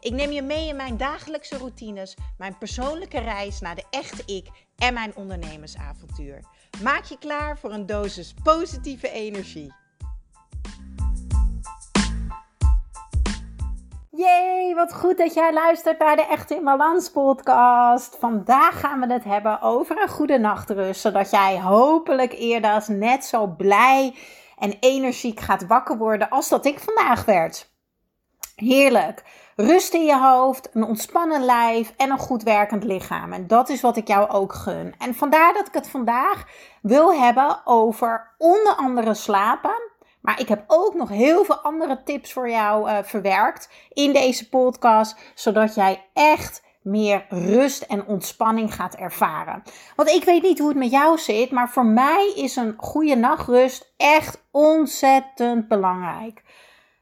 Ik neem je mee in mijn dagelijkse routines, mijn persoonlijke reis naar de echte ik en mijn ondernemersavontuur. Maak je klaar voor een dosis positieve energie. Jee, wat goed dat jij luistert naar de Echt in Balans podcast. Vandaag gaan we het hebben over een goede nachtrust, zodat jij hopelijk eerder net zo blij en energiek gaat wakker worden als dat ik vandaag werd. Heerlijk. Rust in je hoofd, een ontspannen lijf en een goed werkend lichaam. En dat is wat ik jou ook gun. En vandaar dat ik het vandaag wil hebben over onder andere slapen. Maar ik heb ook nog heel veel andere tips voor jou uh, verwerkt in deze podcast, zodat jij echt meer rust en ontspanning gaat ervaren. Want ik weet niet hoe het met jou zit, maar voor mij is een goede nachtrust echt ontzettend belangrijk.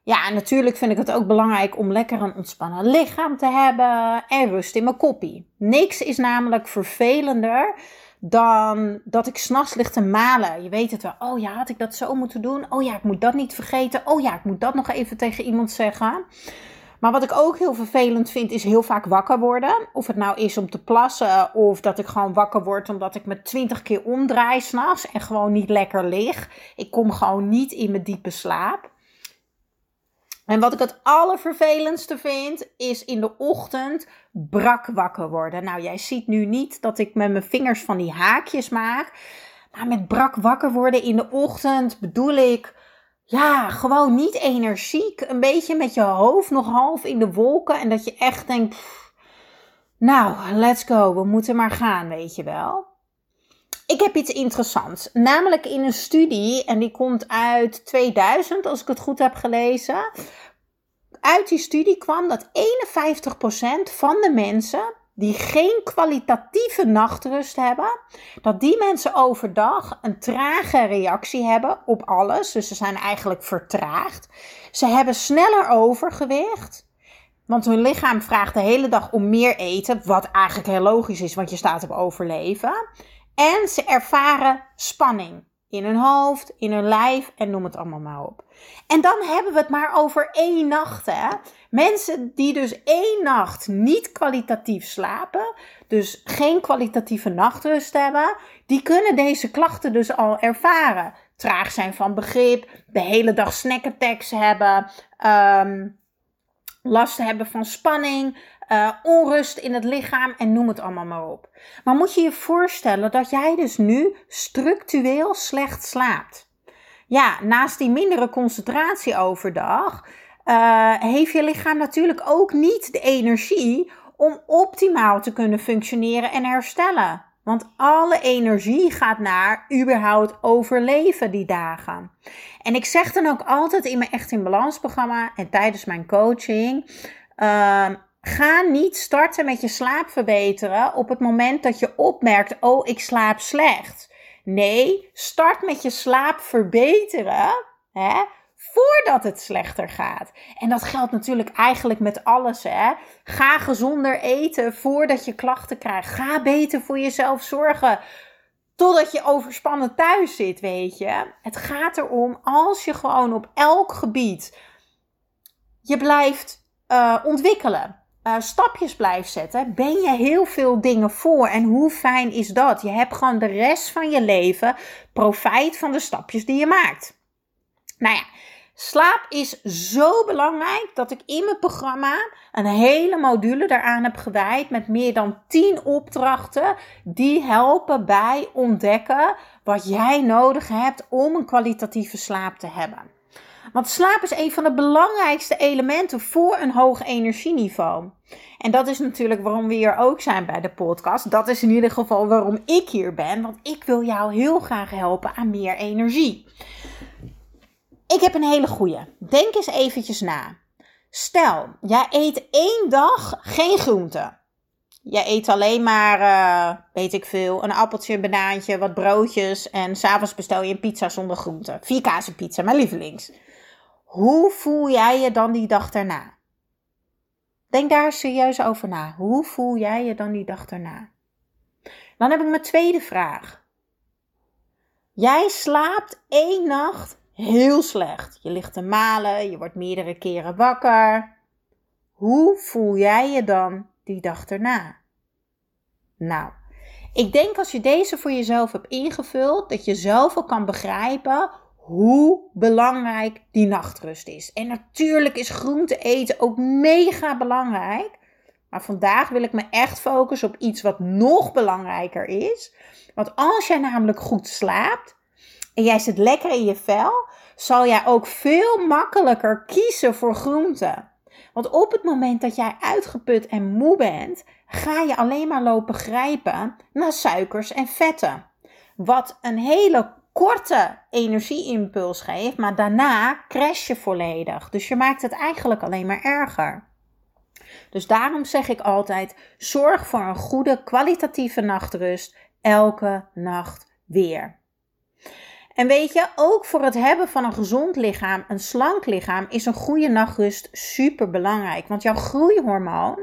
Ja, natuurlijk vind ik het ook belangrijk om lekker een ontspannen lichaam te hebben en rust in mijn koppie. Niks is namelijk vervelender dan dat ik s'nachts lig te malen. Je weet het wel. Oh ja, had ik dat zo moeten doen? Oh ja, ik moet dat niet vergeten. Oh ja, ik moet dat nog even tegen iemand zeggen. Maar wat ik ook heel vervelend vind, is heel vaak wakker worden. Of het nou is om te plassen, of dat ik gewoon wakker word omdat ik me twintig keer omdraai s'nachts en gewoon niet lekker lig. Ik kom gewoon niet in mijn diepe slaap. En wat ik het allervervelendste vind, is in de ochtend brak wakker worden. Nou, jij ziet nu niet dat ik met mijn vingers van die haakjes maak. Maar met brak wakker worden in de ochtend bedoel ik, ja, gewoon niet energiek. Een beetje met je hoofd nog half in de wolken. En dat je echt denkt, nou, let's go, we moeten maar gaan, weet je wel. Ik heb iets interessants. Namelijk in een studie, en die komt uit 2000, als ik het goed heb gelezen. Uit die studie kwam dat 51% van de mensen die geen kwalitatieve nachtrust hebben, dat die mensen overdag een trage reactie hebben op alles. Dus ze zijn eigenlijk vertraagd. Ze hebben sneller overgewicht. Want hun lichaam vraagt de hele dag om meer eten, wat eigenlijk heel logisch is, want je staat op overleven. En ze ervaren spanning in hun hoofd, in hun lijf en noem het allemaal maar op. En dan hebben we het maar over één nacht. Hè? Mensen die dus één nacht niet kwalitatief slapen, dus geen kwalitatieve nachtrust hebben, die kunnen deze klachten dus al ervaren. Traag zijn van begrip, de hele dag snackattacks hebben, um, last hebben van spanning, uh, onrust in het lichaam en noem het allemaal maar op. Maar moet je je voorstellen dat jij dus nu structureel slecht slaapt. Ja, naast die mindere concentratie overdag uh, heeft je lichaam natuurlijk ook niet de energie om optimaal te kunnen functioneren en herstellen. Want alle energie gaat naar überhaupt overleven die dagen. En ik zeg dan ook altijd in mijn Echt in Balans programma en tijdens mijn coaching. Uh, Ga niet starten met je slaap verbeteren op het moment dat je opmerkt: oh, ik slaap slecht. Nee, start met je slaap verbeteren hè, voordat het slechter gaat. En dat geldt natuurlijk eigenlijk met alles. Hè. Ga gezonder eten voordat je klachten krijgt. Ga beter voor jezelf zorgen. Totdat je overspannen thuis zit, weet je. Het gaat erom als je gewoon op elk gebied je blijft uh, ontwikkelen uh, stapjes blijft zetten, ben je heel veel dingen voor. En hoe fijn is dat? Je hebt gewoon de rest van je leven profijt van de stapjes die je maakt. Nou ja, slaap is zo belangrijk dat ik in mijn programma een hele module daaraan heb gewijd met meer dan 10 opdrachten die helpen bij ontdekken wat jij nodig hebt om een kwalitatieve slaap te hebben. Want slaap is een van de belangrijkste elementen voor een hoog energieniveau. En dat is natuurlijk waarom we hier ook zijn bij de podcast. Dat is in ieder geval waarom ik hier ben. Want ik wil jou heel graag helpen aan meer energie. Ik heb een hele goeie. Denk eens eventjes na. Stel, jij eet één dag geen groente. je eet alleen maar, uh, weet ik veel, een appeltje, een banaantje, wat broodjes en s'avonds bestel je een pizza zonder groenten. Vier kazenpizza, mijn lievelings. Hoe voel jij je dan die dag daarna? Denk daar serieus over na. Hoe voel jij je dan die dag daarna? Dan heb ik mijn tweede vraag. Jij slaapt één nacht heel slecht. Je ligt te malen, je wordt meerdere keren wakker. Hoe voel jij je dan die dag erna? Nou, ik denk als je deze voor jezelf hebt ingevuld, dat je zelf ook kan begrijpen hoe belangrijk die nachtrust is. En natuurlijk is groente eten ook mega belangrijk. Maar vandaag wil ik me echt focussen op iets wat nog belangrijker is. Want als jij namelijk goed slaapt en jij zit lekker in je vel, zal jij ook veel makkelijker kiezen voor groenten. Want op het moment dat jij uitgeput en moe bent, ga je alleen maar lopen grijpen naar suikers en vetten. Wat een hele korte energieimpuls geeft, maar daarna crash je volledig. Dus je maakt het eigenlijk alleen maar erger. Dus daarom zeg ik altijd: zorg voor een goede kwalitatieve nachtrust elke nacht weer. En weet je, ook voor het hebben van een gezond lichaam, een slank lichaam, is een goede nachtrust super belangrijk. Want jouw groeihormoon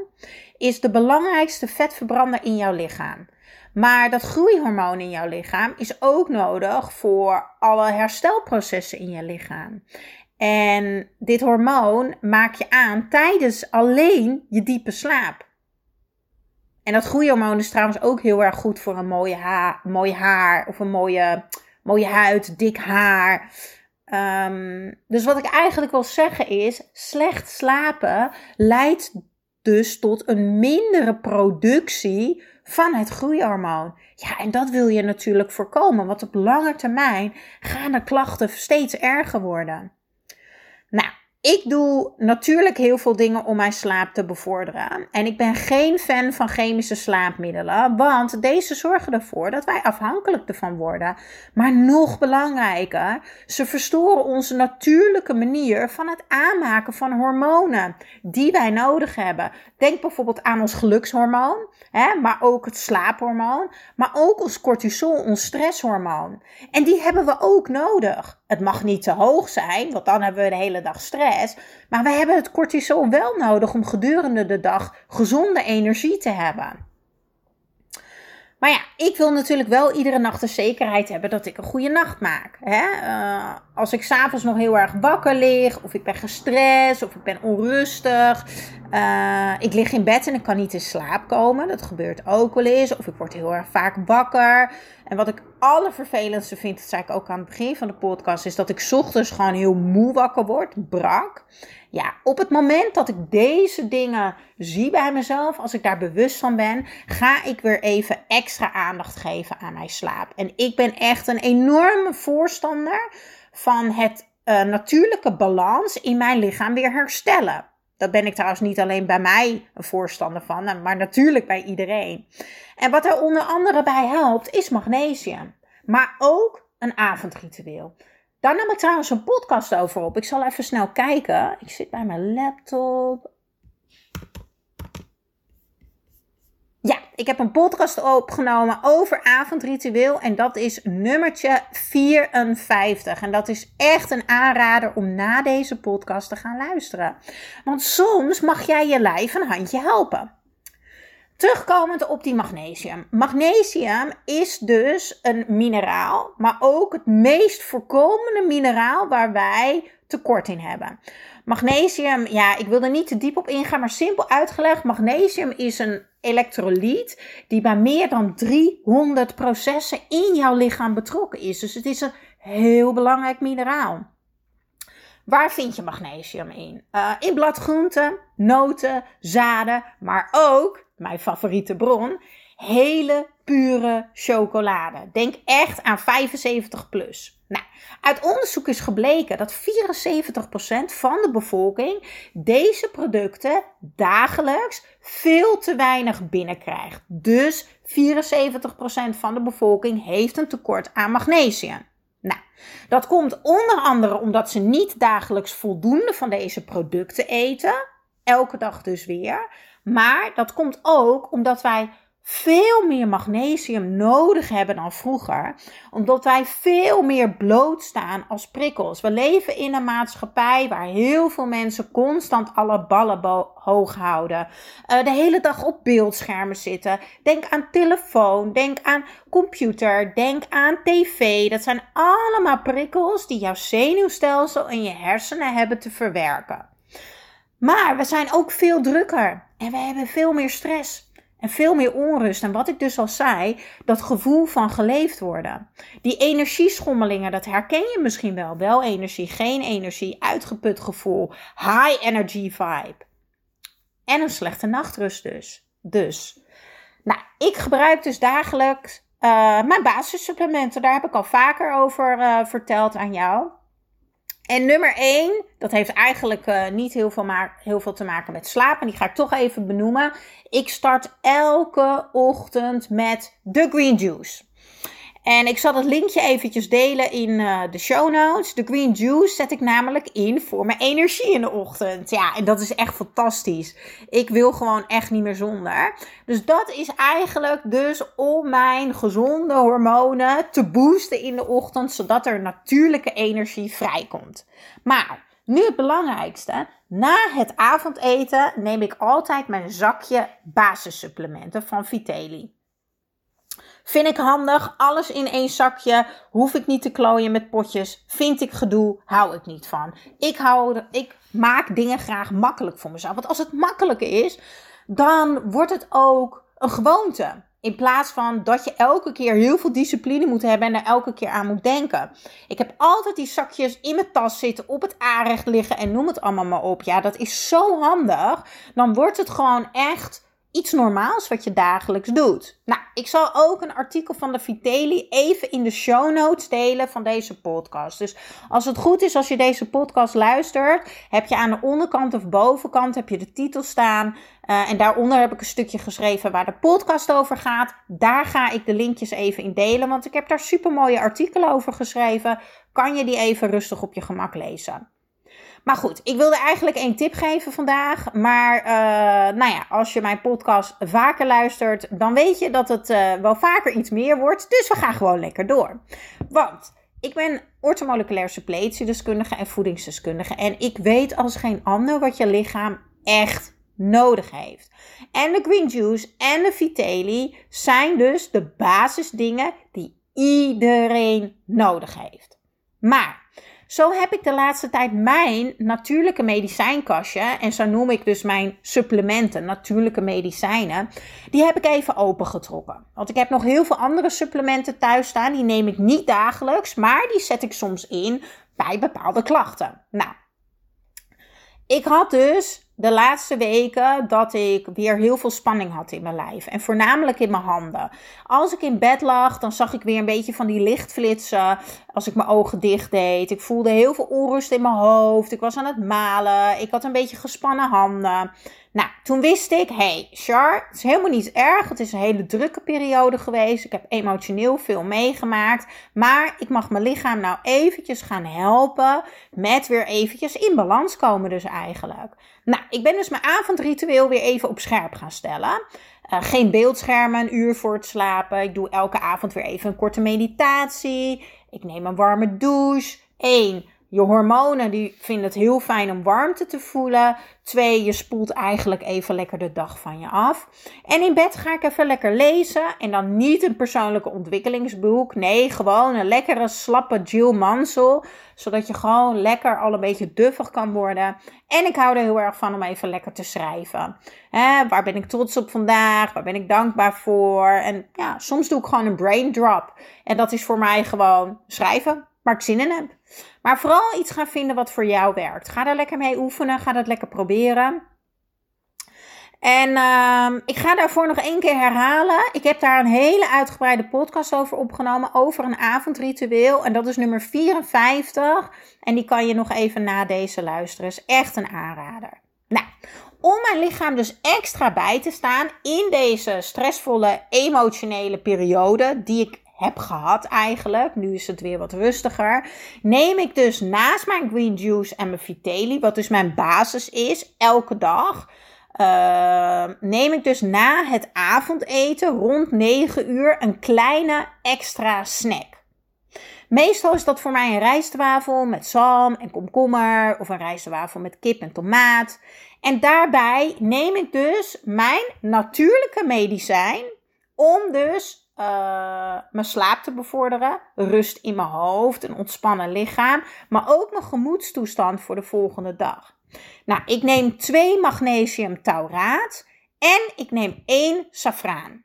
is de belangrijkste vetverbrander in jouw lichaam. Maar dat groeihormoon in jouw lichaam is ook nodig voor alle herstelprocessen in je lichaam. En dit hormoon maak je aan tijdens alleen je diepe slaap. En dat groeihormoon is trouwens ook heel erg goed voor een mooie, ha mooi haar of een mooie, mooie huid, dik haar. Um, dus wat ik eigenlijk wil zeggen is: slecht slapen leidt dus tot een mindere productie van het groeihormoon. Ja, en dat wil je natuurlijk voorkomen, want op lange termijn gaan de klachten steeds erger worden. Nou, ik doe natuurlijk heel veel dingen om mijn slaap te bevorderen. En ik ben geen fan van chemische slaapmiddelen, want deze zorgen ervoor dat wij afhankelijk ervan worden. Maar nog belangrijker, ze verstoren onze natuurlijke manier van het aanmaken van hormonen die wij nodig hebben. Denk bijvoorbeeld aan ons gelukshormoon, hè, maar ook het slaaphormoon, maar ook ons cortisol, ons stresshormoon. En die hebben we ook nodig. Het mag niet te hoog zijn, want dan hebben we de hele dag stress. Maar we hebben het cortisol wel nodig om gedurende de dag gezonde energie te hebben. Maar ja, ik wil natuurlijk wel iedere nacht de zekerheid hebben dat ik een goede nacht maak. Hè? Uh, als ik s'avonds nog heel erg wakker lig, of ik ben gestrest, of ik ben onrustig. Uh, ik lig in bed en ik kan niet in slaap komen. Dat gebeurt ook wel eens. Of ik word heel erg vaak wakker. En wat ik allervervelendste vind, dat zei ik ook aan het begin van de podcast, is dat ik ochtends gewoon heel moe wakker word, brak. Ja, op het moment dat ik deze dingen zie bij mezelf, als ik daar bewust van ben, ga ik weer even extra aandacht geven aan mijn slaap. En ik ben echt een enorme voorstander van het uh, natuurlijke balans in mijn lichaam weer herstellen. Dat ben ik trouwens niet alleen bij mij een voorstander van, maar natuurlijk bij iedereen. En wat er onder andere bij helpt, is magnesium. Maar ook een avondritueel. Daar nam ik trouwens een podcast over op. Ik zal even snel kijken. Ik zit bij mijn laptop. Ja, ik heb een podcast opgenomen over avondritueel en dat is nummertje 54. En dat is echt een aanrader om na deze podcast te gaan luisteren. Want soms mag jij je lijf een handje helpen. Terugkomend op die magnesium. Magnesium is dus een mineraal, maar ook het meest voorkomende mineraal waar wij tekort in hebben. Magnesium, ja, ik wil er niet te diep op ingaan, maar simpel uitgelegd: magnesium is een elektrolyt die bij meer dan 300 processen in jouw lichaam betrokken is. Dus het is een heel belangrijk mineraal. Waar vind je magnesium in? Uh, in bladgroenten, noten, zaden, maar ook, mijn favoriete bron, hele pure chocolade. Denk echt aan 75 plus. Nou, uit onderzoek is gebleken dat 74% van de bevolking deze producten dagelijks veel te weinig binnenkrijgt. Dus 74% van de bevolking heeft een tekort aan magnesium. Nou, dat komt onder andere omdat ze niet dagelijks voldoende van deze producten eten. Elke dag dus weer. Maar dat komt ook omdat wij veel meer magnesium nodig hebben dan vroeger. Omdat wij veel meer blootstaan als prikkels. We leven in een maatschappij waar heel veel mensen constant alle ballen hoog houden. Uh, de hele dag op beeldschermen zitten. Denk aan telefoon, denk aan computer, denk aan tv. Dat zijn allemaal prikkels die jouw zenuwstelsel en je hersenen hebben te verwerken. Maar we zijn ook veel drukker en we hebben veel meer stress. En veel meer onrust. En wat ik dus al zei, dat gevoel van geleefd worden. Die energieschommelingen, dat herken je misschien wel. Wel energie, geen energie, uitgeput gevoel, high energy vibe. En een slechte nachtrust dus. Dus, nou, ik gebruik dus dagelijks uh, mijn basissupplementen. Daar heb ik al vaker over uh, verteld aan jou. En nummer 1, dat heeft eigenlijk uh, niet heel veel, heel veel te maken met slapen. Die ga ik toch even benoemen. Ik start elke ochtend met de green juice. En ik zal het linkje eventjes delen in uh, de show notes. De green juice zet ik namelijk in voor mijn energie in de ochtend. Ja, en dat is echt fantastisch. Ik wil gewoon echt niet meer zonder. Dus dat is eigenlijk dus om mijn gezonde hormonen te boosten in de ochtend, zodat er natuurlijke energie vrijkomt. Maar nu het belangrijkste. Na het avondeten neem ik altijd mijn zakje basissupplementen van Viteli. Vind ik handig, alles in één zakje. Hoef ik niet te klooien met potjes. Vind ik gedoe, hou ik niet van. Ik, hou, ik maak dingen graag makkelijk voor mezelf. Want als het makkelijk is, dan wordt het ook een gewoonte. In plaats van dat je elke keer heel veel discipline moet hebben en er elke keer aan moet denken. Ik heb altijd die zakjes in mijn tas zitten, op het aanrecht liggen en noem het allemaal maar op. Ja, dat is zo handig. Dan wordt het gewoon echt iets normaals wat je dagelijks doet. Nou, ik zal ook een artikel van de Viteli even in de show notes delen van deze podcast. Dus als het goed is, als je deze podcast luistert, heb je aan de onderkant of bovenkant heb je de titel staan. Uh, en daaronder heb ik een stukje geschreven waar de podcast over gaat. Daar ga ik de linkjes even in delen, want ik heb daar super mooie artikelen over geschreven. Kan je die even rustig op je gemak lezen? Maar goed, ik wilde eigenlijk één tip geven vandaag. Maar uh, nou ja, als je mijn podcast vaker luistert, dan weet je dat het uh, wel vaker iets meer wordt. Dus we gaan gewoon lekker door. Want ik ben ortomoleculair suppletiedeskundige en voedingsdeskundige. En ik weet als geen ander wat je lichaam echt nodig heeft. En de green juice en de Viteli zijn dus de basisdingen die iedereen nodig heeft. Maar zo heb ik de laatste tijd mijn natuurlijke medicijnkastje, en zo noem ik dus mijn supplementen, natuurlijke medicijnen, die heb ik even opengetrokken. Want ik heb nog heel veel andere supplementen thuis staan, die neem ik niet dagelijks, maar die zet ik soms in bij bepaalde klachten. Nou, ik had dus de laatste weken dat ik weer heel veel spanning had in mijn lijf. En voornamelijk in mijn handen. Als ik in bed lag, dan zag ik weer een beetje van die lichtflitsen. Als ik mijn ogen dicht deed. Ik voelde heel veel onrust in mijn hoofd. Ik was aan het malen. Ik had een beetje gespannen handen. Nou, toen wist ik, hey, Char, het is helemaal niet erg. Het is een hele drukke periode geweest. Ik heb emotioneel veel meegemaakt. Maar ik mag mijn lichaam nou eventjes gaan helpen met weer eventjes in balans komen dus eigenlijk. Nou, ik ben dus mijn avondritueel weer even op scherp gaan stellen. Uh, geen beeldschermen een uur voor het slapen. Ik doe elke avond weer even een korte meditatie. Ik neem een warme douche. 1. Je hormonen die vinden het heel fijn om warmte te voelen. Twee, je spoelt eigenlijk even lekker de dag van je af. En in bed ga ik even lekker lezen. En dan niet een persoonlijke ontwikkelingsboek. Nee, gewoon een lekkere slappe Jill Mansell. Zodat je gewoon lekker al een beetje duffig kan worden. En ik hou er heel erg van om even lekker te schrijven. waar ben ik trots op vandaag? Waar ben ik dankbaar voor? En ja, soms doe ik gewoon een brain drop. En dat is voor mij gewoon schrijven waar ik zin in heb. Maar vooral iets gaan vinden wat voor jou werkt. Ga daar lekker mee oefenen. Ga dat lekker proberen. En uh, ik ga daarvoor nog één keer herhalen. Ik heb daar een hele uitgebreide podcast over opgenomen. Over een avondritueel. En dat is nummer 54. En die kan je nog even na deze luisteren. Is echt een aanrader. Nou, om mijn lichaam dus extra bij te staan in deze stressvolle emotionele periode. Die ik heb gehad eigenlijk. Nu is het weer wat rustiger. Neem ik dus naast mijn green juice en mijn Viteli, wat dus mijn basis is, elke dag. uh, neem ik dus na het avondeten rond 9 uur een kleine extra snack. Meestal is dat voor mij een rijstwafel met zalm en komkommer of een rijstwafel met kip en tomaat. En daarbij neem ik dus mijn natuurlijke medicijn om dus uh, mijn slaap te bevorderen, rust in mijn hoofd, een ontspannen lichaam, maar ook mijn gemoedstoestand voor de volgende dag. Nou, ik neem twee magnesium tauraat en ik neem één safraan.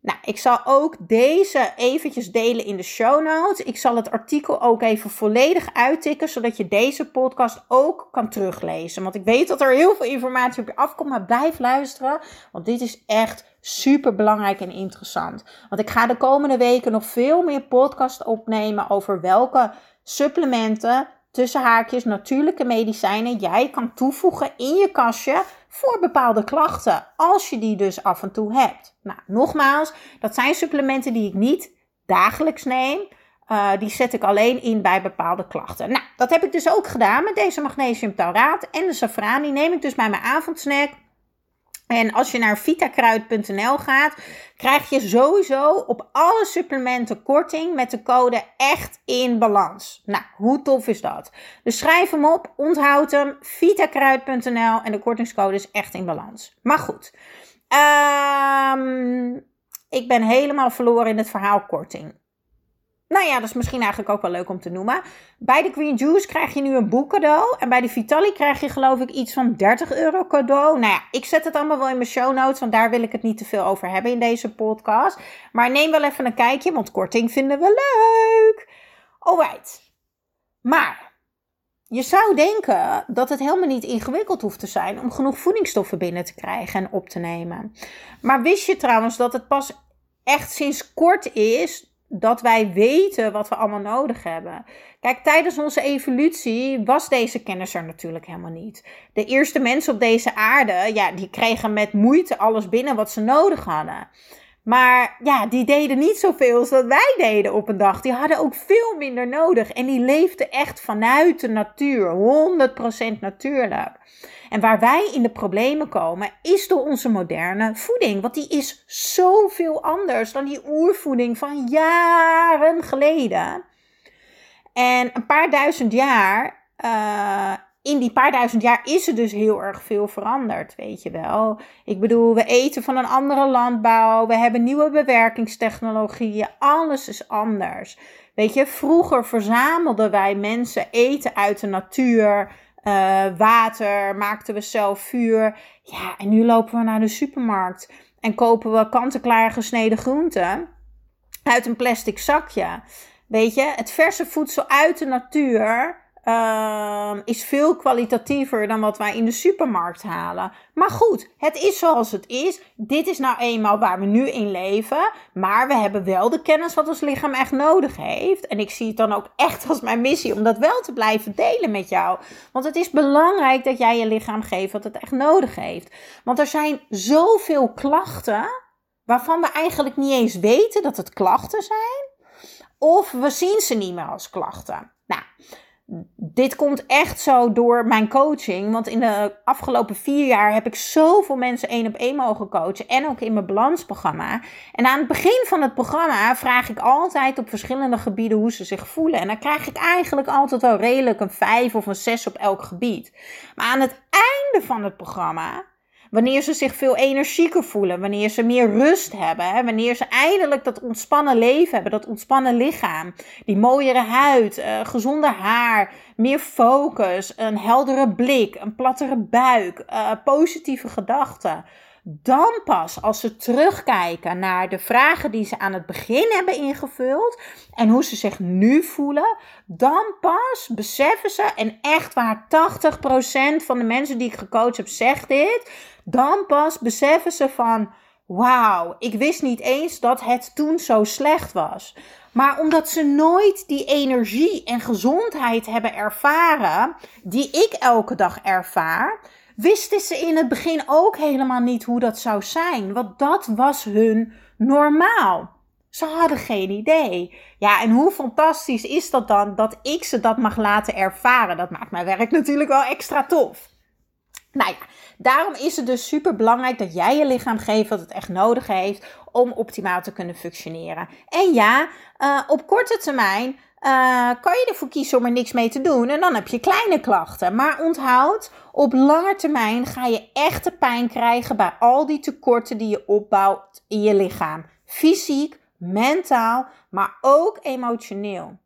Nou, ik zal ook deze eventjes delen in de show notes. Ik zal het artikel ook even volledig uittikken, zodat je deze podcast ook kan teruglezen. Want ik weet dat er heel veel informatie op je afkomt, maar blijf luisteren, want dit is echt super belangrijk en interessant. Want ik ga de komende weken nog veel meer podcast opnemen over welke supplementen tussen haakjes natuurlijke medicijnen jij kan toevoegen in je kastje voor bepaalde klachten, als je die dus af en toe hebt. Nou, nogmaals, dat zijn supplementen die ik niet dagelijks neem. Uh, die zet ik alleen in bij bepaalde klachten. Nou, dat heb ik dus ook gedaan met deze magnesium tauraat en de safraan. Die neem ik dus bij mijn avondsnack. En als je naar vitakruid.nl gaat, krijg je sowieso op alle supplementen korting met de code echt in balans. Nou, hoe tof is dat? Dus schrijf hem op, onthoud hem, vitakruid.nl en de kortingscode is echt in balans. Maar goed, um, ik ben helemaal verloren in het verhaal korting. Nou ja, dat is misschien eigenlijk ook wel leuk om te noemen. Bij de Green Juice krijg je nu een boek cadeau. En bij de Vitali krijg je geloof ik iets van 30 euro cadeau. Nou ja, ik zet het allemaal wel in mijn show notes. Want daar wil ik het niet te veel over hebben in deze podcast. Maar neem wel even een kijkje, want korting vinden we leuk. Alright. Maar je zou denken dat het helemaal niet ingewikkeld hoeft te zijn om genoeg voedingsstoffen binnen te krijgen en op te nemen. Maar wist je trouwens dat het pas echt sinds kort is dat wij weten wat we allemaal nodig hebben. Kijk, tijdens onze evolutie was deze kennis er natuurlijk helemaal niet. De eerste mensen op deze aarde, ja, die kregen met moeite alles binnen wat ze nodig hadden. Maar ja, die deden niet zoveel als dat wij deden op een dag. Die hadden ook veel minder nodig. En die leefden echt vanuit de natuur. 100% natuurlijk. En waar wij in de problemen komen, is door onze moderne voeding. Want die is zoveel anders dan die oervoeding van jaren geleden. En een paar duizend jaar. Uh, in die paar duizend jaar is er dus heel erg veel veranderd, weet je wel. Ik bedoel, we eten van een andere landbouw, we hebben nieuwe bewerkingstechnologieën, alles is anders. Weet je, vroeger verzamelden wij mensen eten uit de natuur, uh, water, maakten we zelf vuur. Ja, en nu lopen we naar de supermarkt en kopen we kant-en-klaar gesneden groenten uit een plastic zakje. Weet je, het verse voedsel uit de natuur uh, is veel kwalitatiever dan wat wij in de supermarkt halen. Maar goed, het is zoals het is. Dit is nou eenmaal waar we nu in leven. Maar we hebben wel de kennis wat ons lichaam echt nodig heeft. En ik zie het dan ook echt als mijn missie om dat wel te blijven delen met jou. Want het is belangrijk dat jij je lichaam geeft wat het echt nodig heeft. Want er zijn zoveel klachten waarvan we eigenlijk niet eens weten dat het klachten zijn. Of we zien ze niet meer als klachten. Nou, dit komt echt zo door mijn coaching. Want in de afgelopen vier jaar heb ik zoveel mensen één op één mogen coachen. En ook in mijn balansprogramma. En aan het begin van het programma vraag ik altijd op verschillende gebieden hoe ze zich voelen. En dan krijg ik eigenlijk altijd wel redelijk een vijf of een zes op elk gebied. Maar aan het einde van het programma Wanneer ze zich veel energieker voelen, wanneer ze meer rust hebben, hè, wanneer ze eindelijk dat ontspannen leven hebben, dat ontspannen lichaam, die mooiere huid, uh, gezonder haar, meer focus, een heldere blik, een plattere buik, uh, positieve gedachten. Dan pas, als ze terugkijken naar de vragen die ze aan het begin hebben ingevuld en hoe ze zich nu voelen, dan pas beseffen ze, en echt waar 80% van de mensen die ik gecoacht heb zegt dit, dan pas beseffen ze van, wauw, ik wist niet eens dat het toen zo slecht was. Maar omdat ze nooit die energie en gezondheid hebben ervaren, die ik elke dag ervaar, wisten ze in het begin ook helemaal niet hoe dat zou zijn. Want dat was hun normaal. Ze hadden geen idee. Ja, en hoe fantastisch is dat dan dat ik ze dat mag laten ervaren? Dat maakt mijn werk natuurlijk wel extra tof. Nou ja, daarom is het dus super belangrijk dat jij je lichaam geeft wat het echt nodig heeft om optimaal te kunnen functioneren. En ja, uh, op korte termijn uh, kan je ervoor kiezen om er niks mee te doen en dan heb je kleine klachten. Maar onthoud, op lange termijn ga je echte pijn krijgen bij al die tekorten die je opbouwt in je lichaam. Fysiek, mentaal, maar ook emotioneel.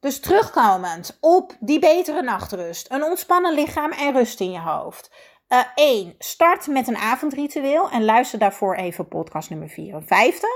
Dus terugkomend op die betere nachtrust, een ontspannen lichaam en rust in je hoofd. 1. Uh, start met een avondritueel en luister daarvoor even podcast nummer 54.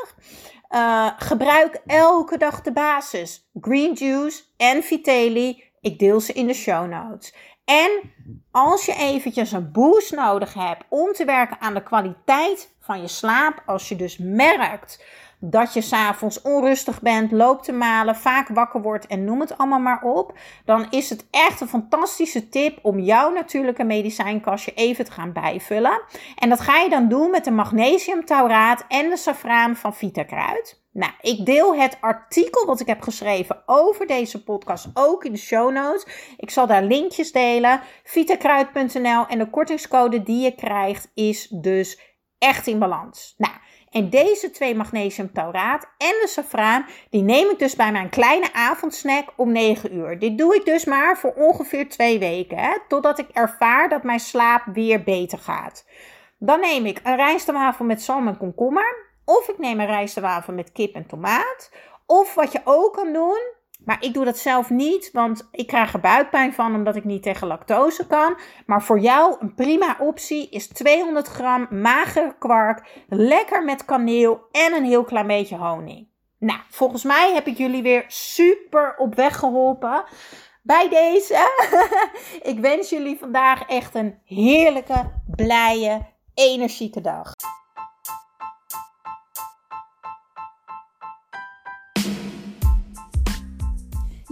Uh, gebruik elke dag de basis. Green juice en Vitelli. Ik deel ze in de show notes. En als je eventjes een boost nodig hebt om te werken aan de kwaliteit van je slaap, als je dus merkt dat je s'avonds onrustig bent, loopt te malen, vaak wakker wordt en noem het allemaal maar op, dan is het echt een fantastische tip om jouw natuurlijke medicijnkastje even te gaan bijvullen. En dat ga je dan doen met de magnesiumtauraat en de safraan van Vitakruid. Nou, ik deel het artikel wat ik heb geschreven over deze podcast ook in de show notes. Ik zal daar linkjes delen. Vitakruid.nl en de kortingscode die je krijgt is dus echt in balans. Nou, en deze twee magnesiumtauraat en de safraan, die neem ik dus bij mijn kleine avondsnack om 9 uur. Dit doe ik dus maar voor ongeveer twee weken, hè, totdat ik ervaar dat mijn slaap weer beter gaat. Dan neem ik een rijstwafel met zalm en komkommer. Of ik neem een rijstwafel met kip en tomaat. Of wat je ook kan doen, maar ik doe dat zelf niet, want ik krijg er buikpijn van omdat ik niet tegen lactose kan. Maar voor jou een prima optie is 200 gram magere kwark, lekker met kaneel en een heel klein beetje honing. Nou, volgens mij heb ik jullie weer super op weg geholpen bij deze. ik wens jullie vandaag echt een heerlijke, blije, energieke dag.